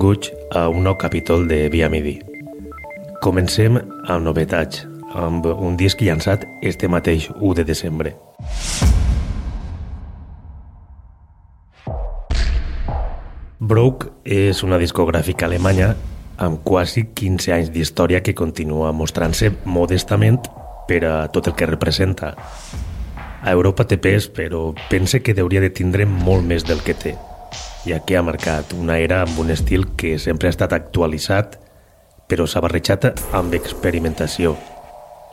Benvinguts a un nou capítol de Via Midi. Comencem amb novetats, amb un disc llançat este mateix 1 de desembre. Broke és una discogràfica alemanya amb quasi 15 anys d'història que continua mostrant-se modestament per a tot el que representa. A Europa té pes, però pense que hauria de tindre molt més del que té ja que ha marcat una era amb un estil que sempre ha estat actualitzat, però s'ha barrejat amb experimentació,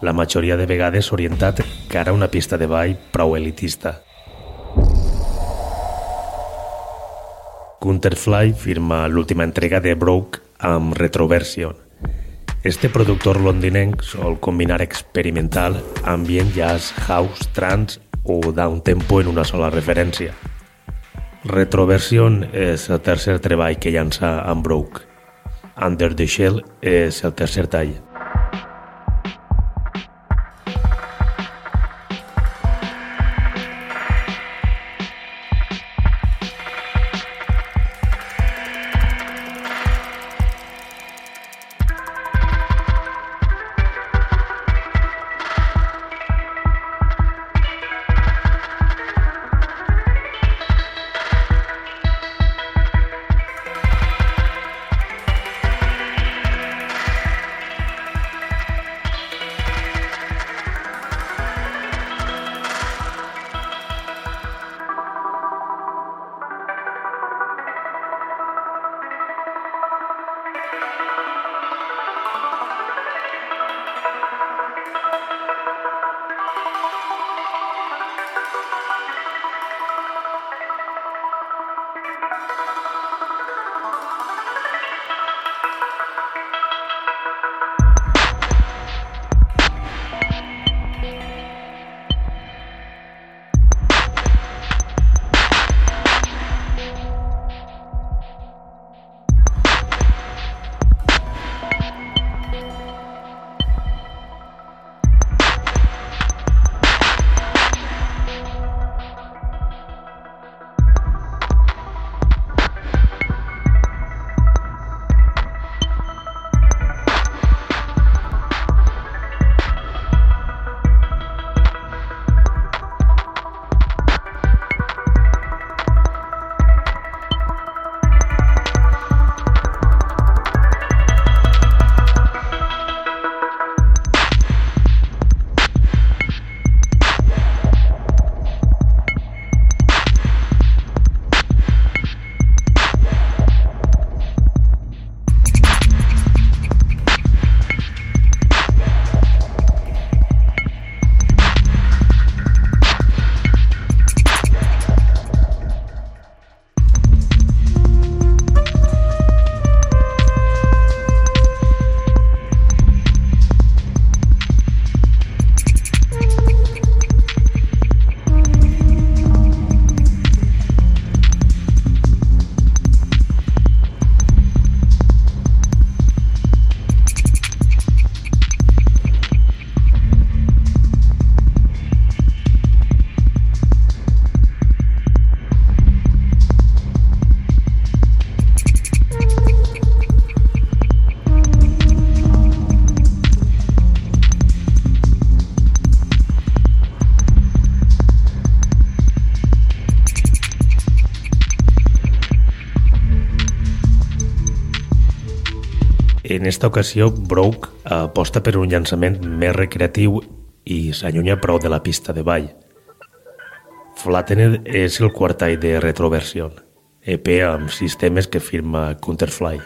la majoria de vegades orientat cara a una pista de ball prou elitista. Counterfly firma l'última entrega de Broke amb Retroversion. Este productor londinenc sol combinar experimental, ambient, jazz, house, trance o down tempo en una sola referència. Retroversion és el tercer treball que llança Broke. Under the Shell és el tercer tall. En esta ocasió, Broke aposta per un llançament més recreatiu i s'allunya prou de la pista de ball. Flattened és el quart tall de Retroversion, EP amb sistemes que firma Counterfly.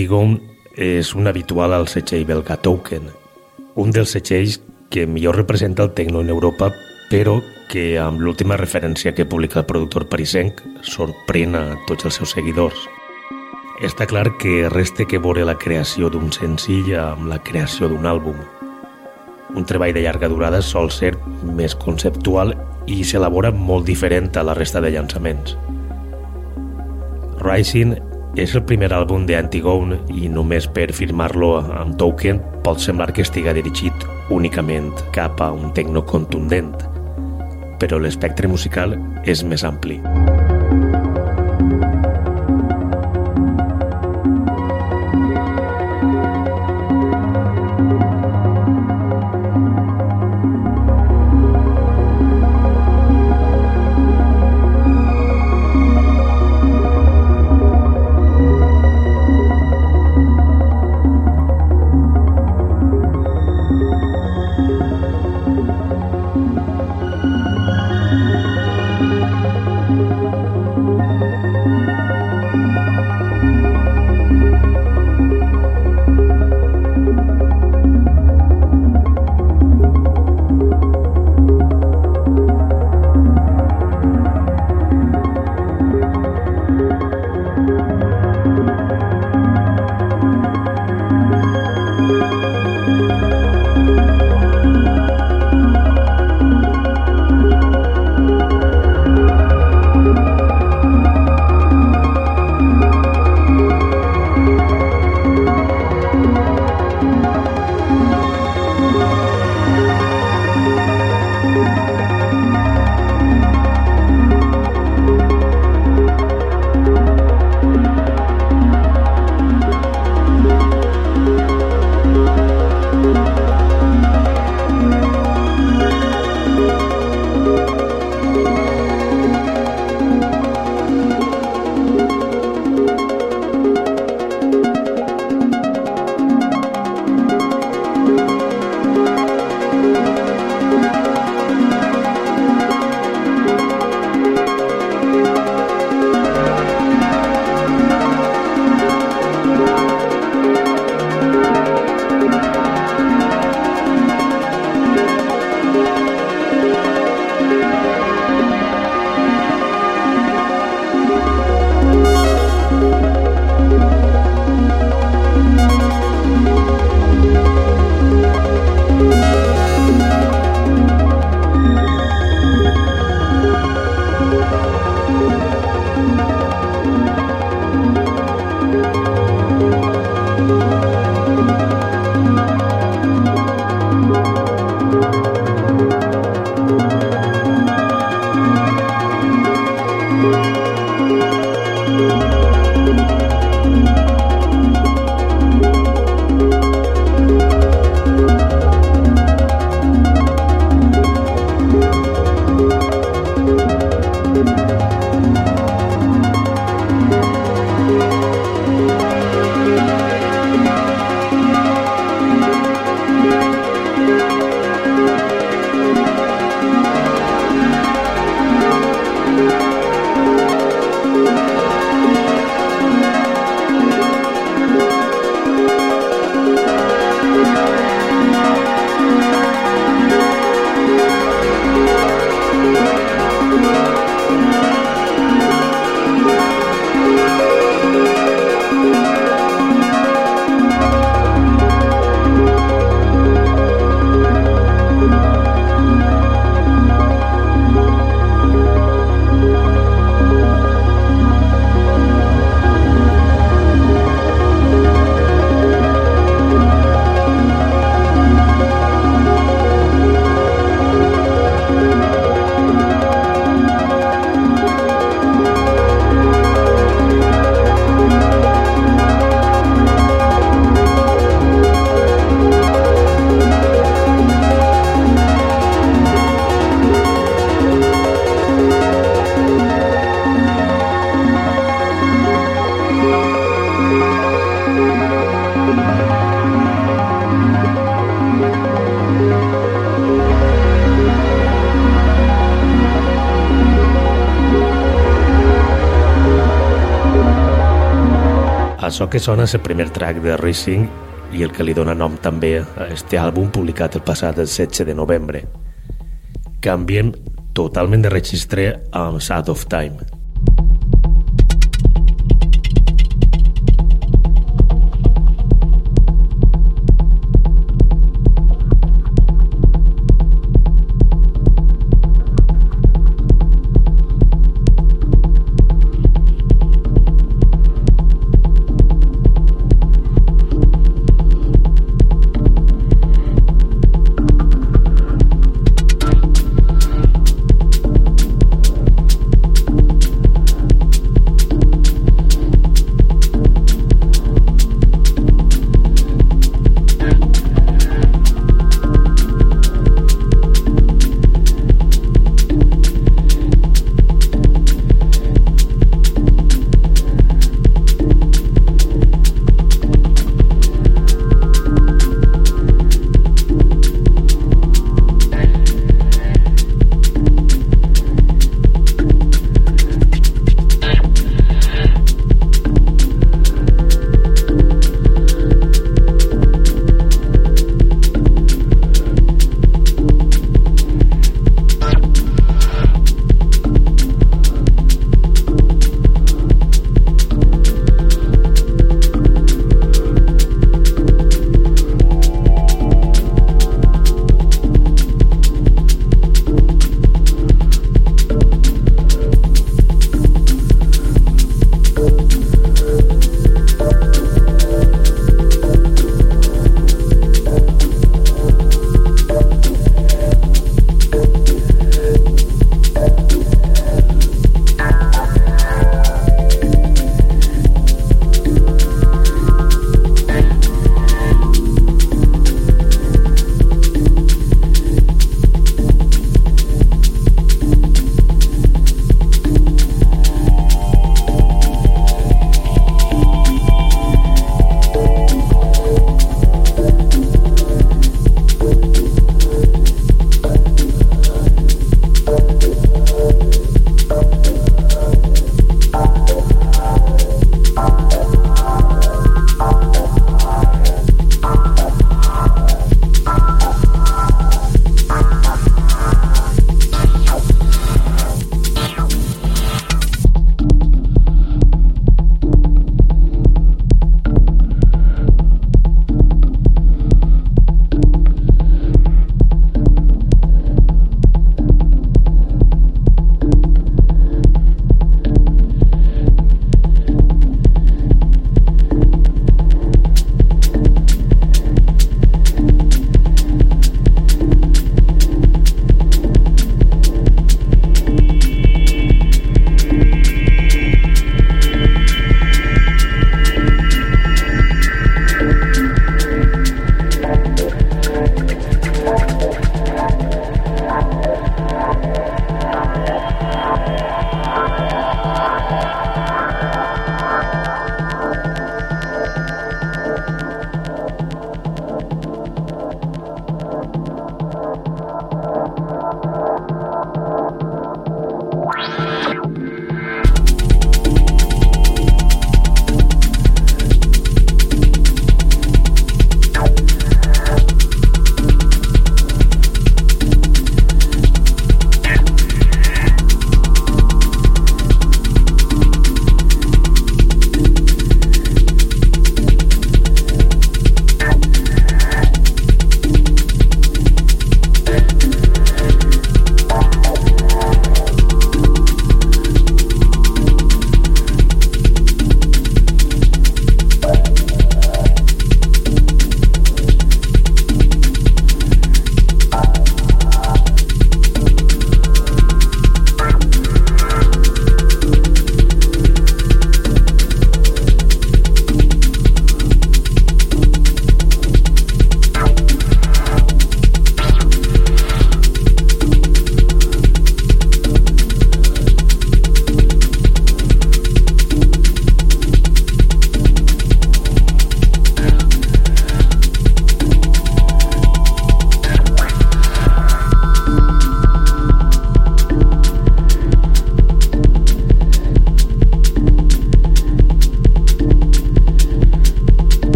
Antigone és un habitual al setxell belga Token, un dels setxells que millor representa el tecno en Europa, però que amb l'última referència que publica el productor parisenc sorprèn a tots els seus seguidors. Està clar que resta que veure la creació d'un senzill amb la creació d'un àlbum. Un treball de llarga durada sol ser més conceptual i s'elabora molt diferent a la resta de llançaments. Rising és el primer àlbum de Antigone i només per firmar-lo amb Token pot semblar que estiga dirigit únicament cap a un tecno contundent, però l'espectre musical és més ampli. Açò que sona és el primer track de Rising i el que li dona nom també a este àlbum publicat el passat el 16 de novembre. Canviem totalment de registre amb Sad of Time.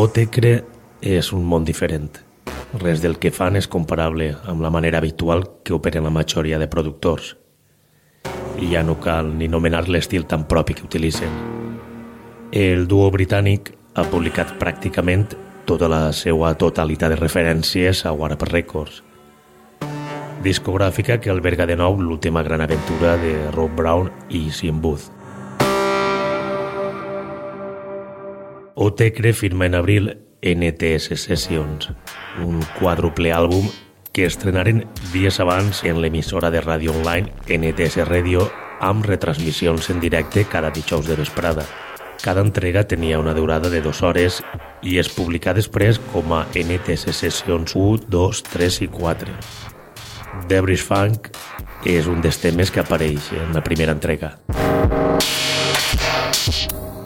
Otecre és un món diferent. Res del que fan és comparable amb la manera habitual que operen la majoria de productors. I ja no cal ni nomenar l'estil tan propi que utilitzen. El duo britànic ha publicat pràcticament tota la seva totalitat de referències a Warp Records, discogràfica que alberga de nou l'última gran aventura de Rob Brown i Sim Booth. Otecre firma en abril NTS Sessions, un quàdruple àlbum que estrenaren dies abans en l'emissora de ràdio online NTS Radio amb retransmissions en directe cada dijous de vesprada. Cada entrega tenia una durada de dues hores i es publicà després com a NTS Sessions 1, 2, 3 i 4. Debris Funk és un dels temes que apareix en la primera entrega. gran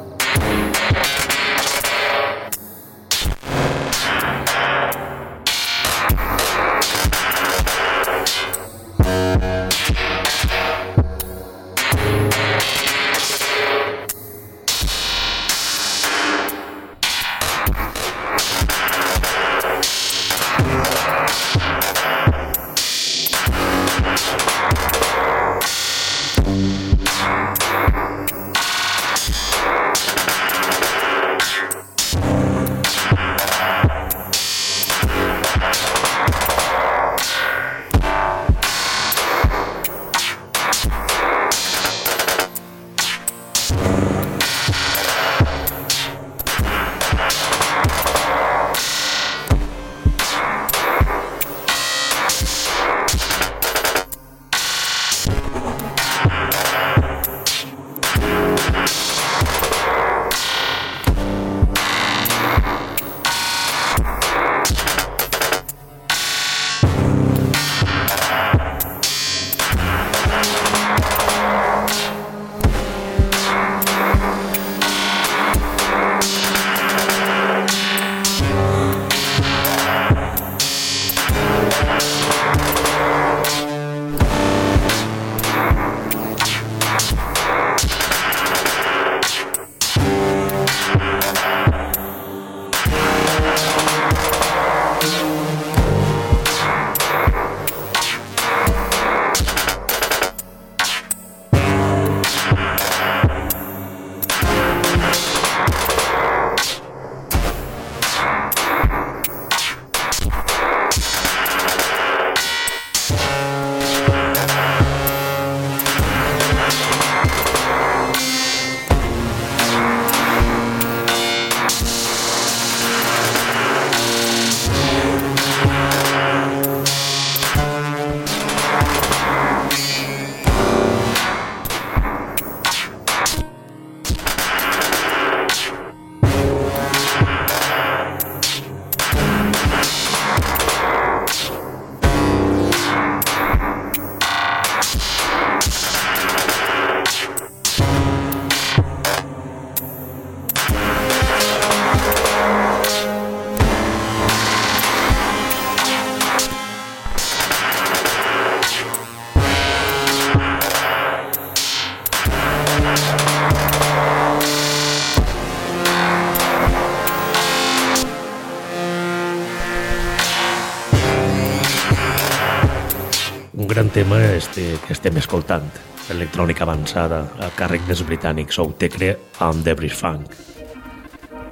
este, que estem escoltant, electrònica avançada, a càrrec dels britànics Outecre amb Debris Funk.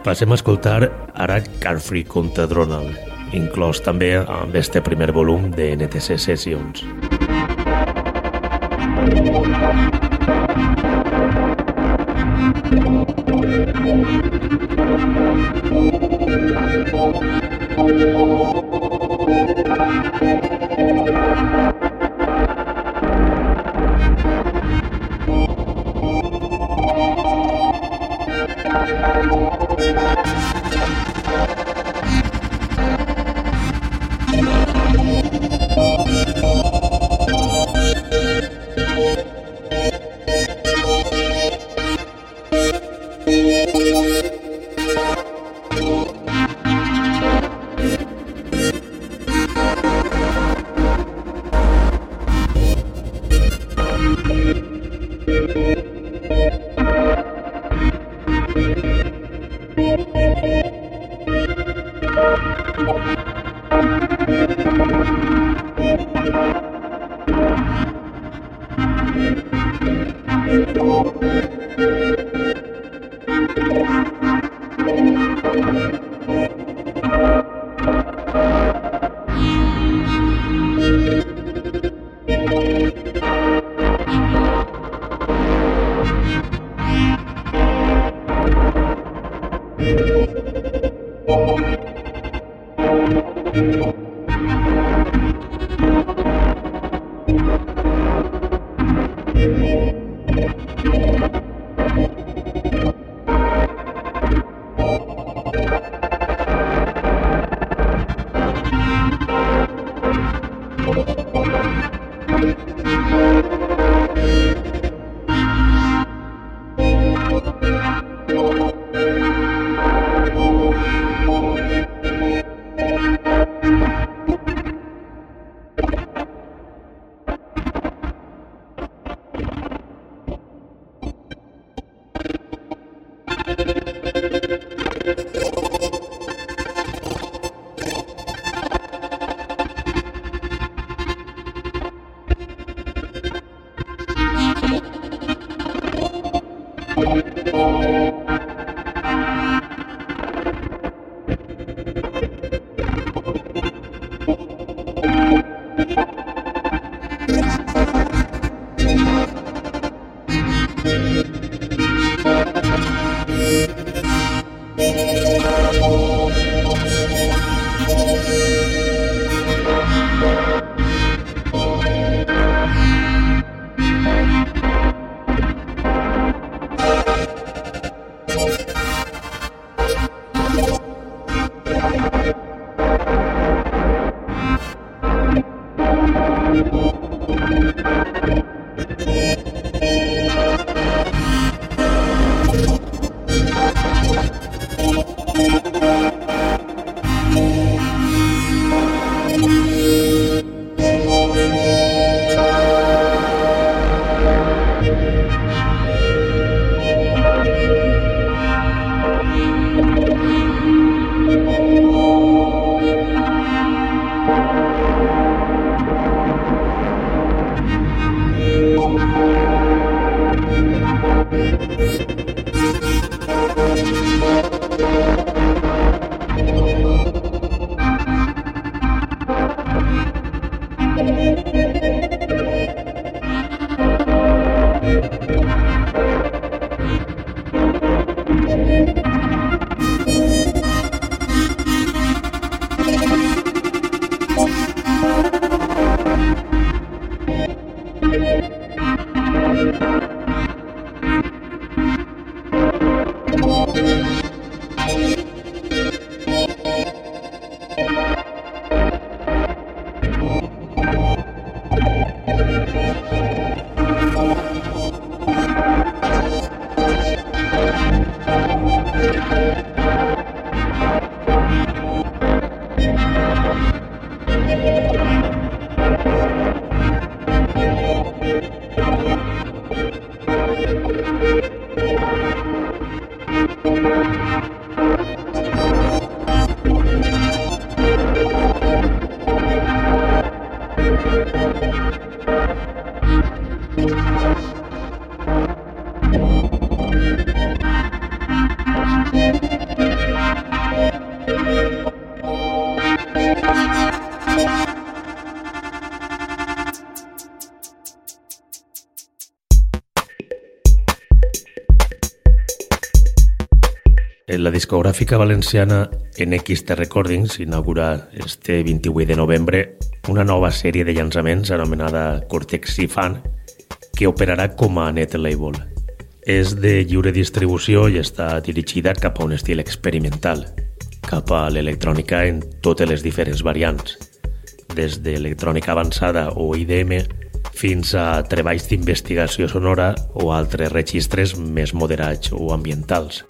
Passem a escoltar ara Carfree contra Dronal, inclòs també amb este primer volum de NTC Sessions. Thank you. Discogràfica valenciana NXT Recordings inaugura este 28 de novembre una nova sèrie de llançaments anomenada Cortex Fan que operarà com a net label. És de lliure distribució i està dirigida cap a un estil experimental, cap a l'electrònica en totes les diferents variants, des d'electrònica avançada o IDM fins a treballs d'investigació sonora o altres registres més moderats o ambientals.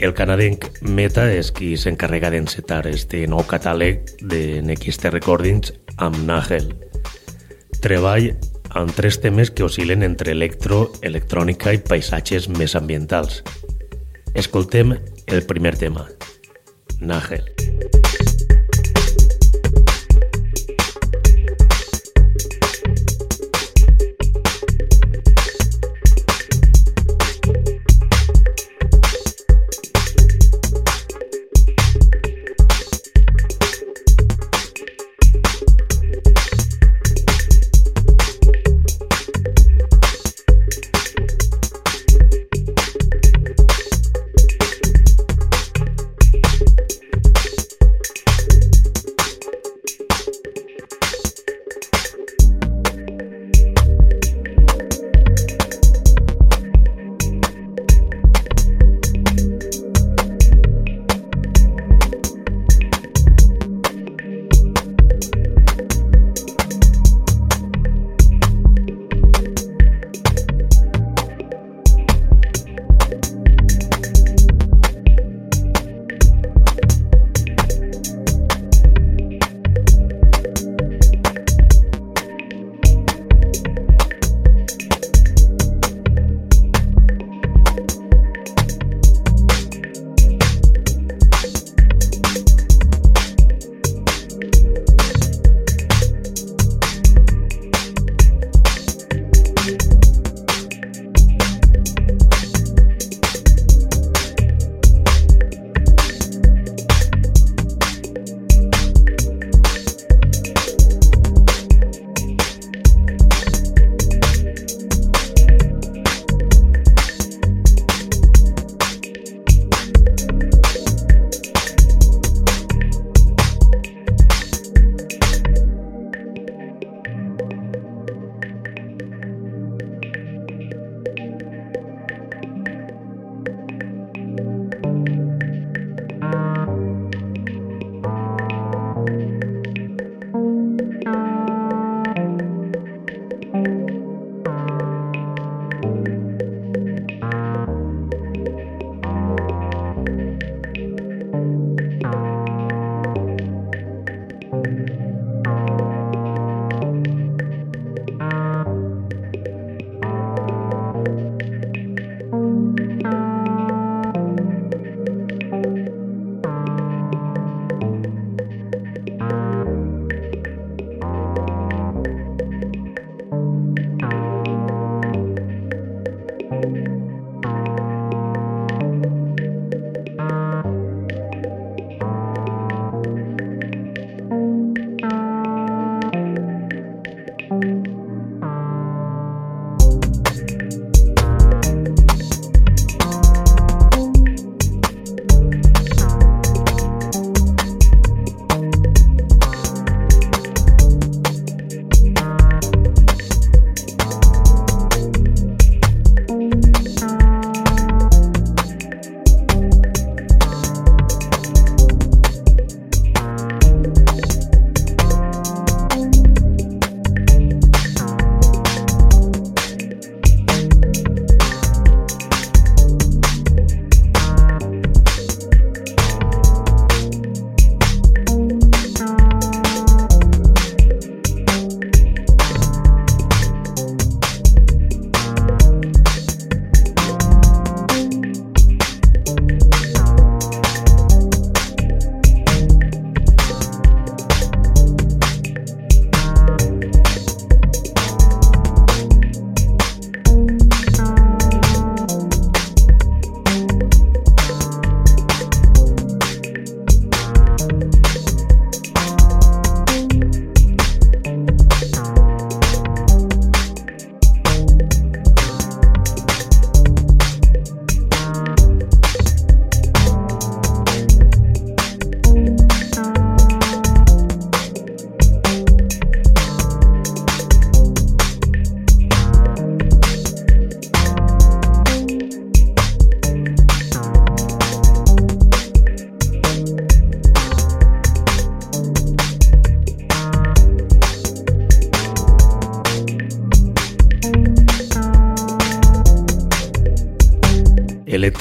El canadenc Meta és qui s'encarrega d'encetar este nou catàleg de NXT Recordings amb Nagel. Treball amb tres temes que oscil·len entre electro, electrònica i paisatges més ambientals. Escoltem el primer tema, Nagel. Nagel.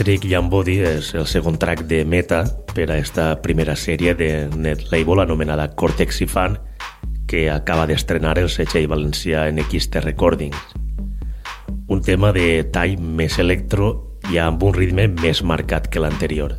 Young Body és el segon track de Meta per a esta primera sèrie de net label anomenada Cortex i Fan que acaba d'estrenar el setxell valencià NXT Recordings. Un tema de tall més electro i amb un ritme més marcat que l'anterior.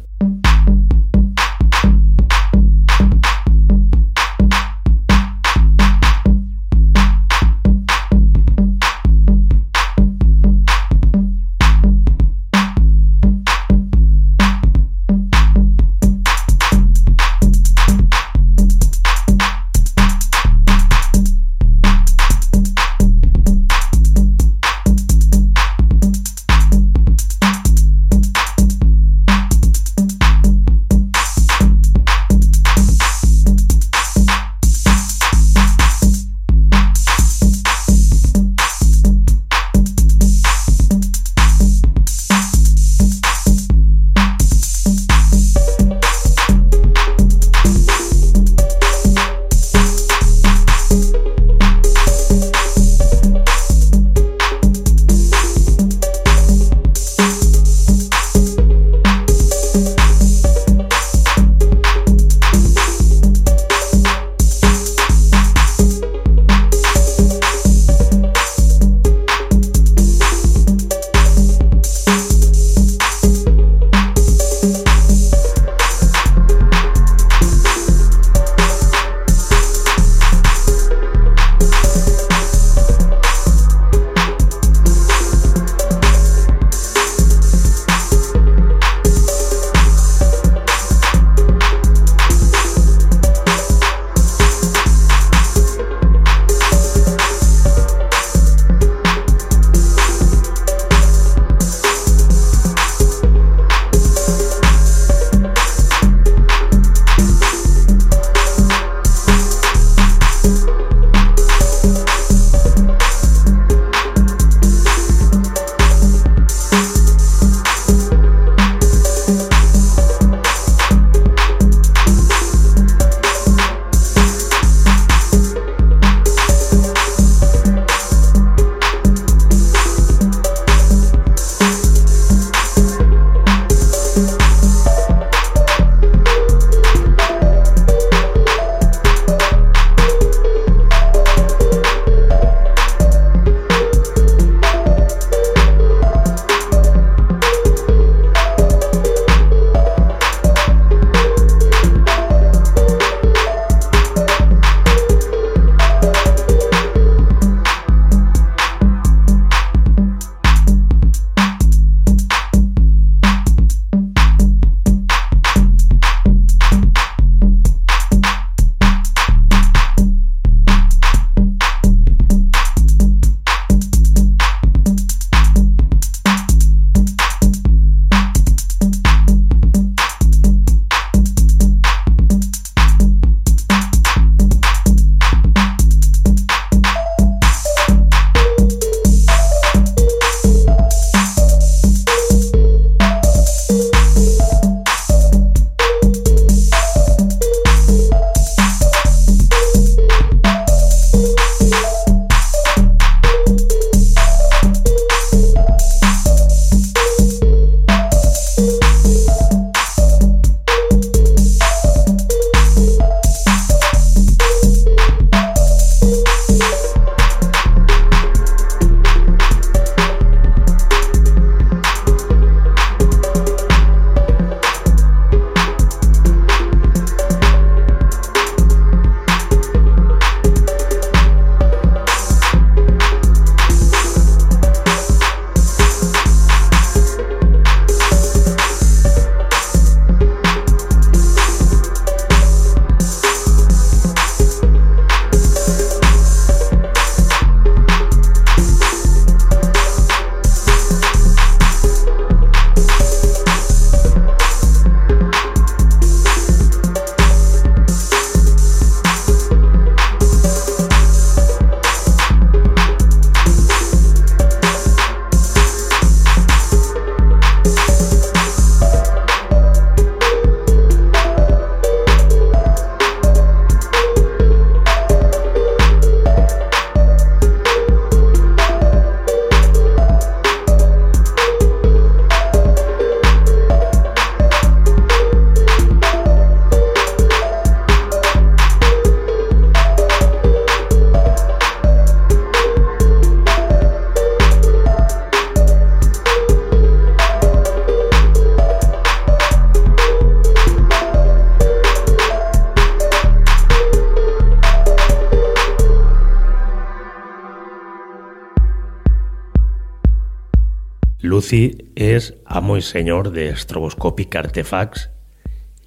Lucy és amo i senyor d'Estroboscòpic Artefacts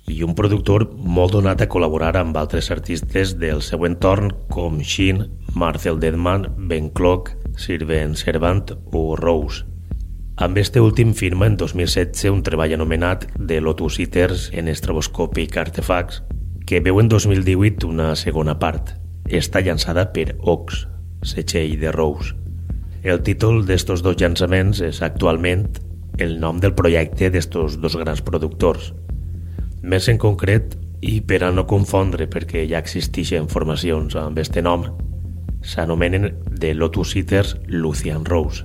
i un productor molt donat a col·laborar amb altres artistes del seu entorn com Sheen, Marcel Deadman, Ben Clock, Sirven Servant o Rose. Amb este últim firma en 2016 un treball anomenat The Lotus Eaters en Estroboscòpic Artefacts que veu en 2018 una segona part. Està llançada per Ox, setxell de Rose. El títol d'estos dos llançaments és actualment el nom del projecte d'estos dos grans productors. Més en concret, i per a no confondre perquè ja existeixen formacions amb este nom, s'anomenen The Lotus Eaters Lucian Rose.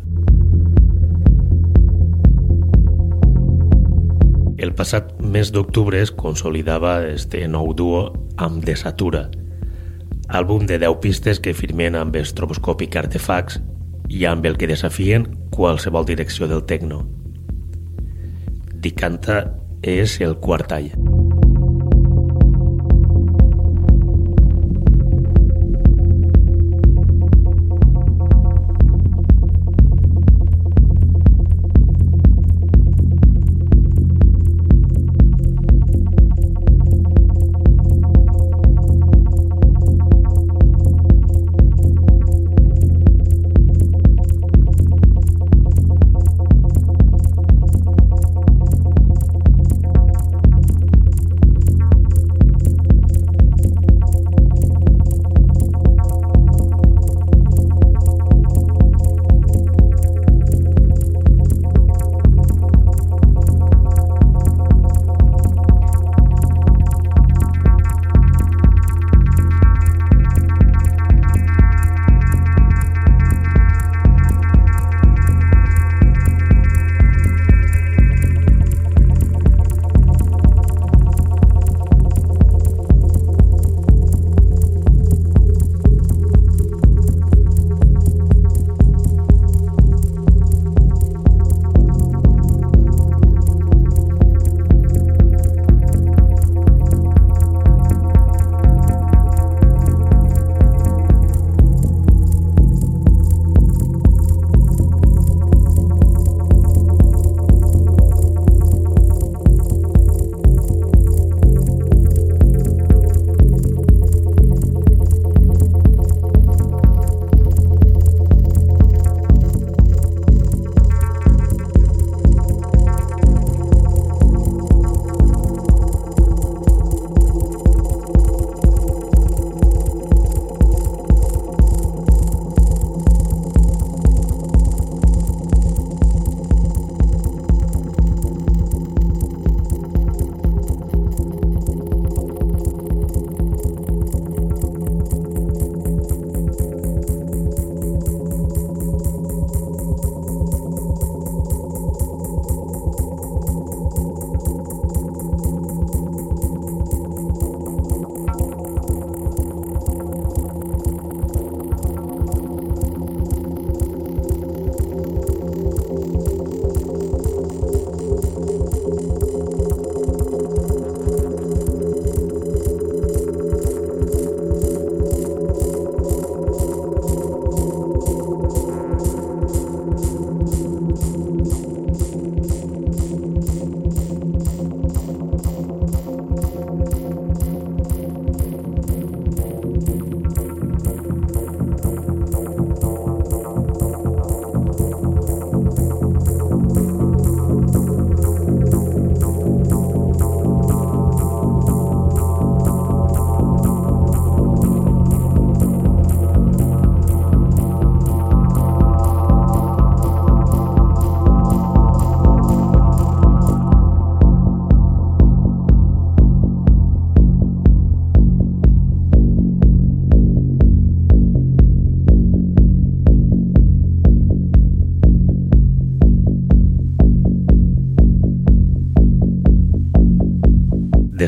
El passat mes d'octubre es consolidava este nou duo amb Desatura, àlbum de 10 pistes que firmen amb Estroboscòpic Artefacts i amb el que desafien qualsevol direcció del techno. Dicanta és el quart tall.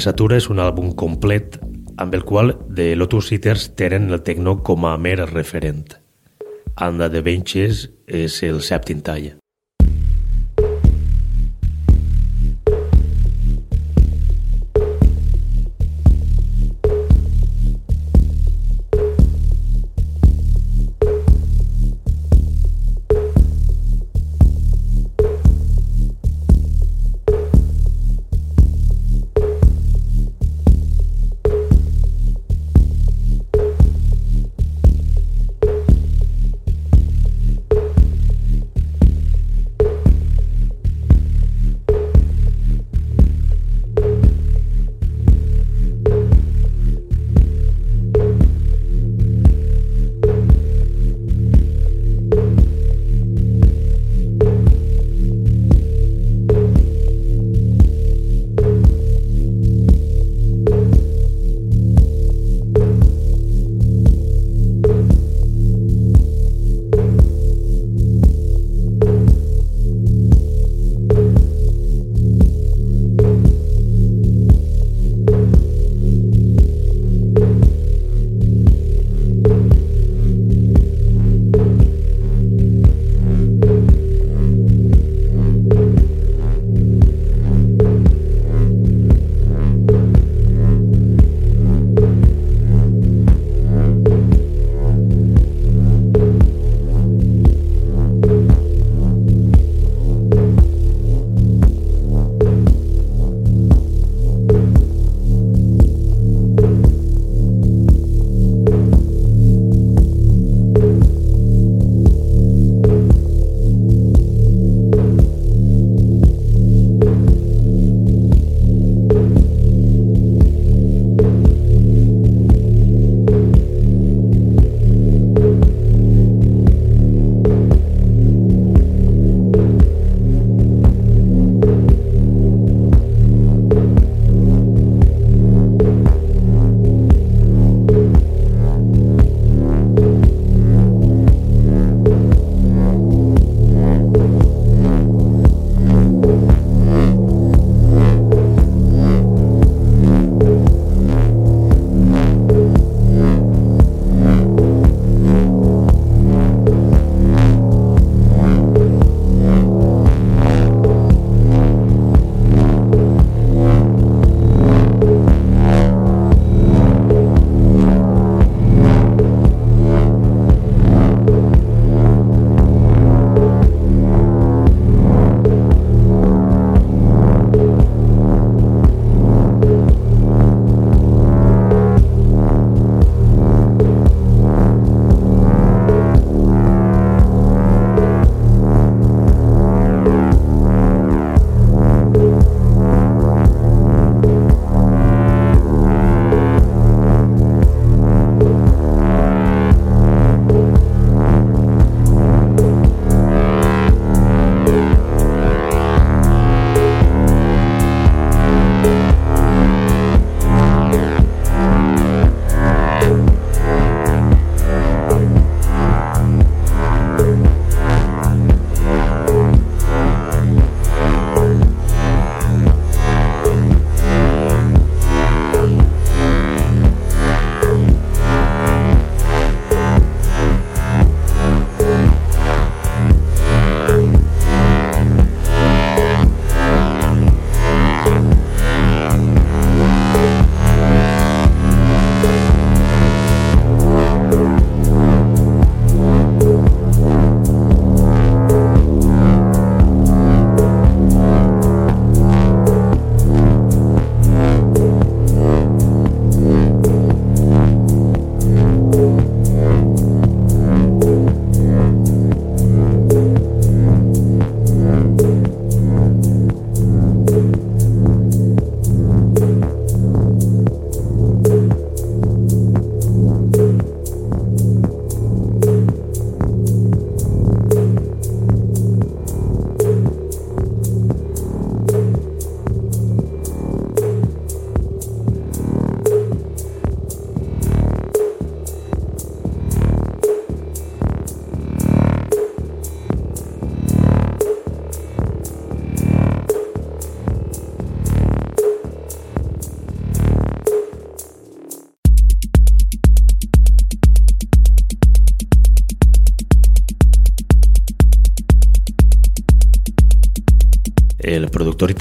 Desatura és un àlbum complet amb el qual The Lotus Eaters tenen el techno com a mer referent. Anda de Benches és el sèptim tall.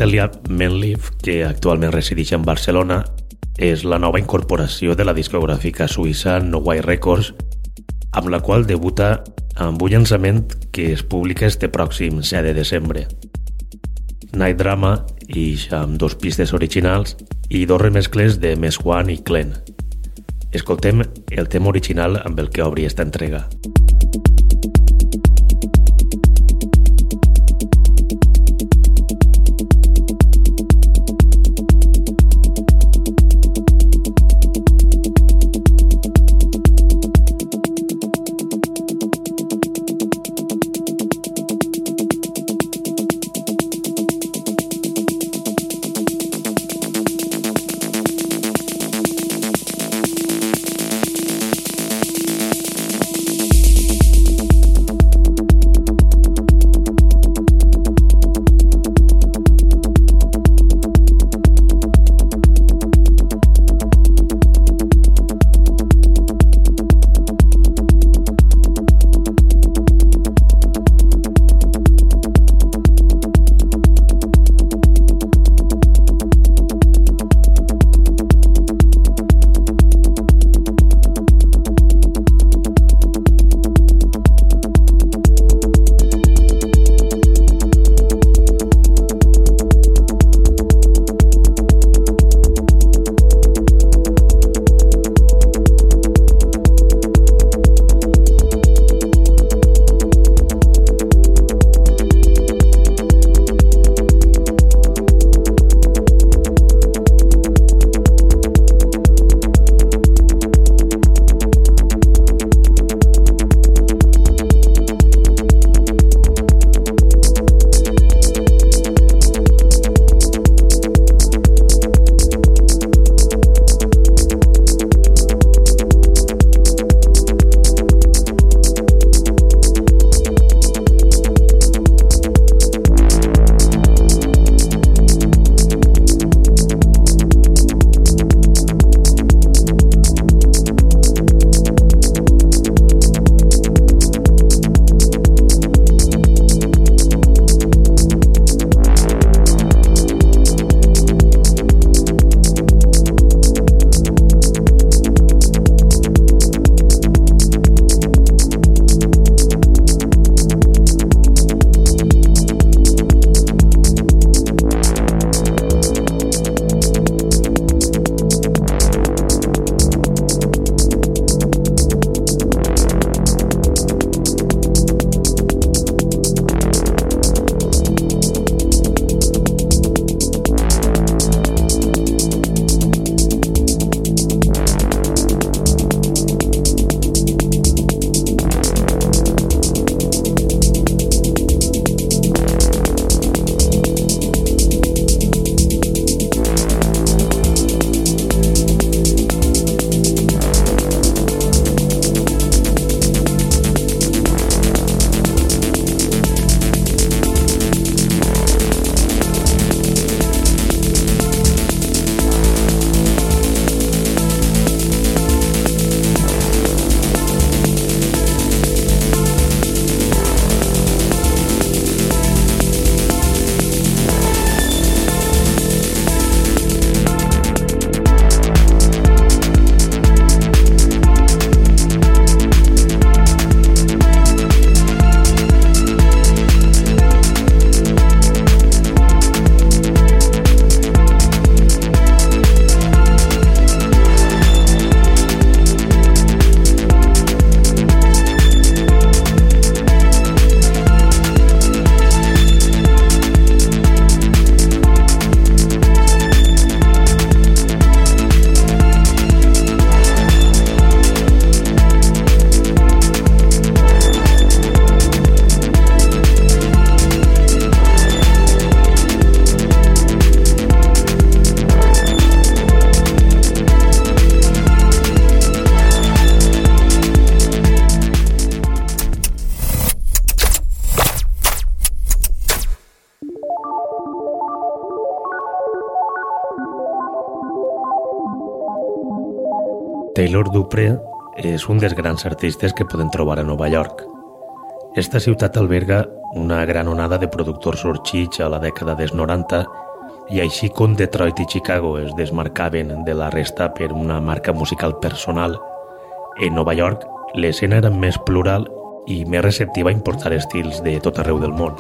Italià Menleaf, que actualment resideix en Barcelona, és la nova incorporació de la discogràfica suïssa No White Records, amb la qual debuta amb un llançament que es publica este pròxim 7 de desembre. Night Drama ix amb dos pistes originals i dos remescles de Mes Juan i Clen. Escoltem el tema original amb el que obri esta entrega. Taylor Dupré és un dels grans artistes que poden trobar a Nova York. Esta ciutat alberga una gran onada de productors sorgits a la dècada dels 90 i així com Detroit i Chicago es desmarcaven de la resta per una marca musical personal, en Nova York l'escena era més plural i més receptiva a importar estils de tot arreu del món.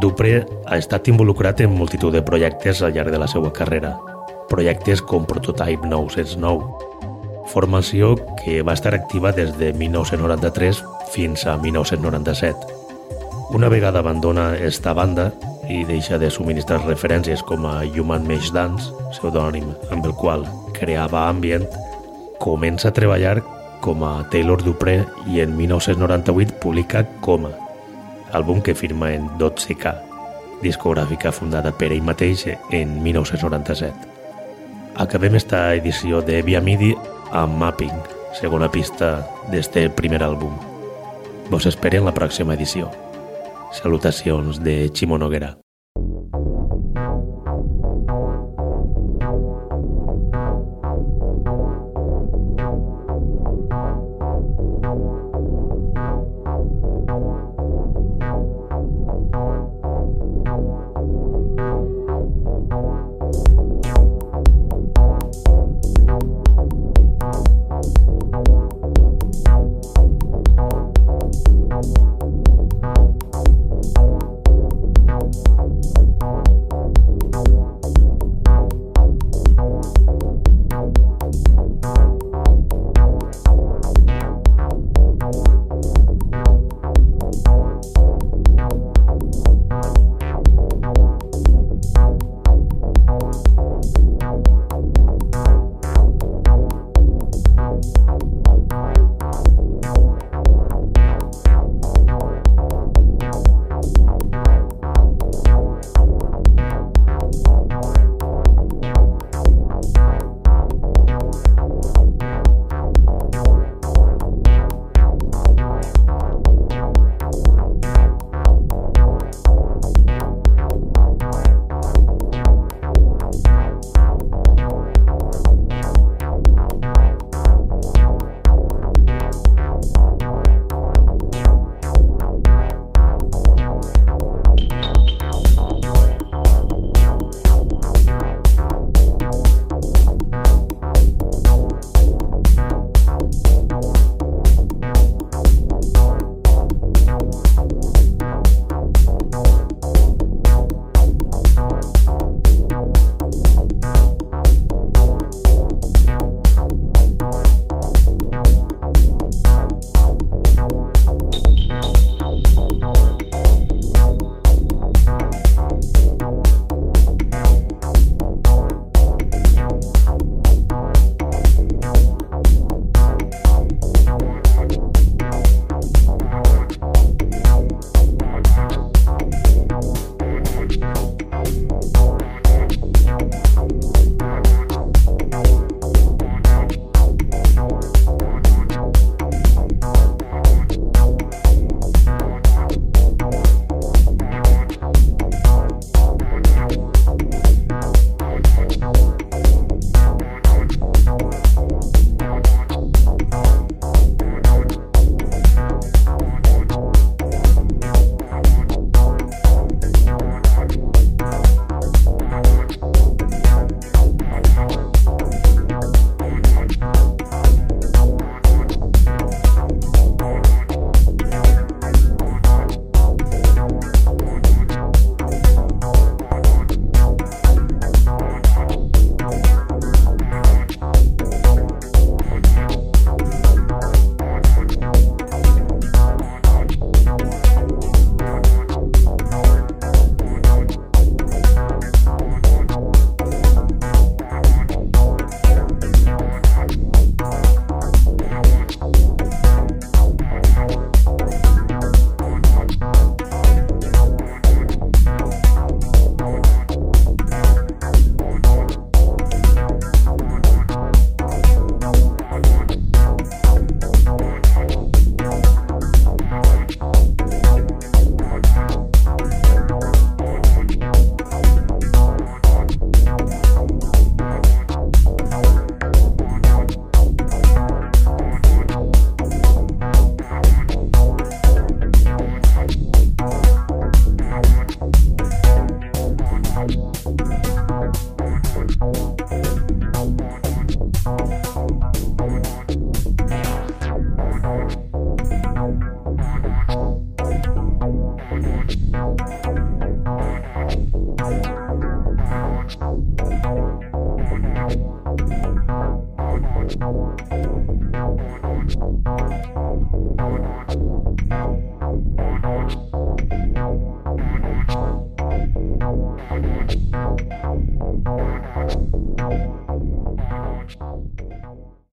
Dupré ha estat involucrat en multitud de projectes al llarg de la seva carrera, projectes com Prototype 909, formació que va estar activa des de 1993 fins a 1997. Una vegada abandona esta banda i deixa de subministrar referències com a Human Mesh Dance, pseudònim amb el qual creava ambient, comença a treballar com a Taylor Dupré i en 1998 publica Coma, àlbum que firma en 12K, discogràfica fundada per ell mateix en 1997. Acabem esta edició de Via Midi amb Mapping, segona pista d'este primer àlbum. Vos esperen la pròxima edició. Salutacions de Ximo Noguera.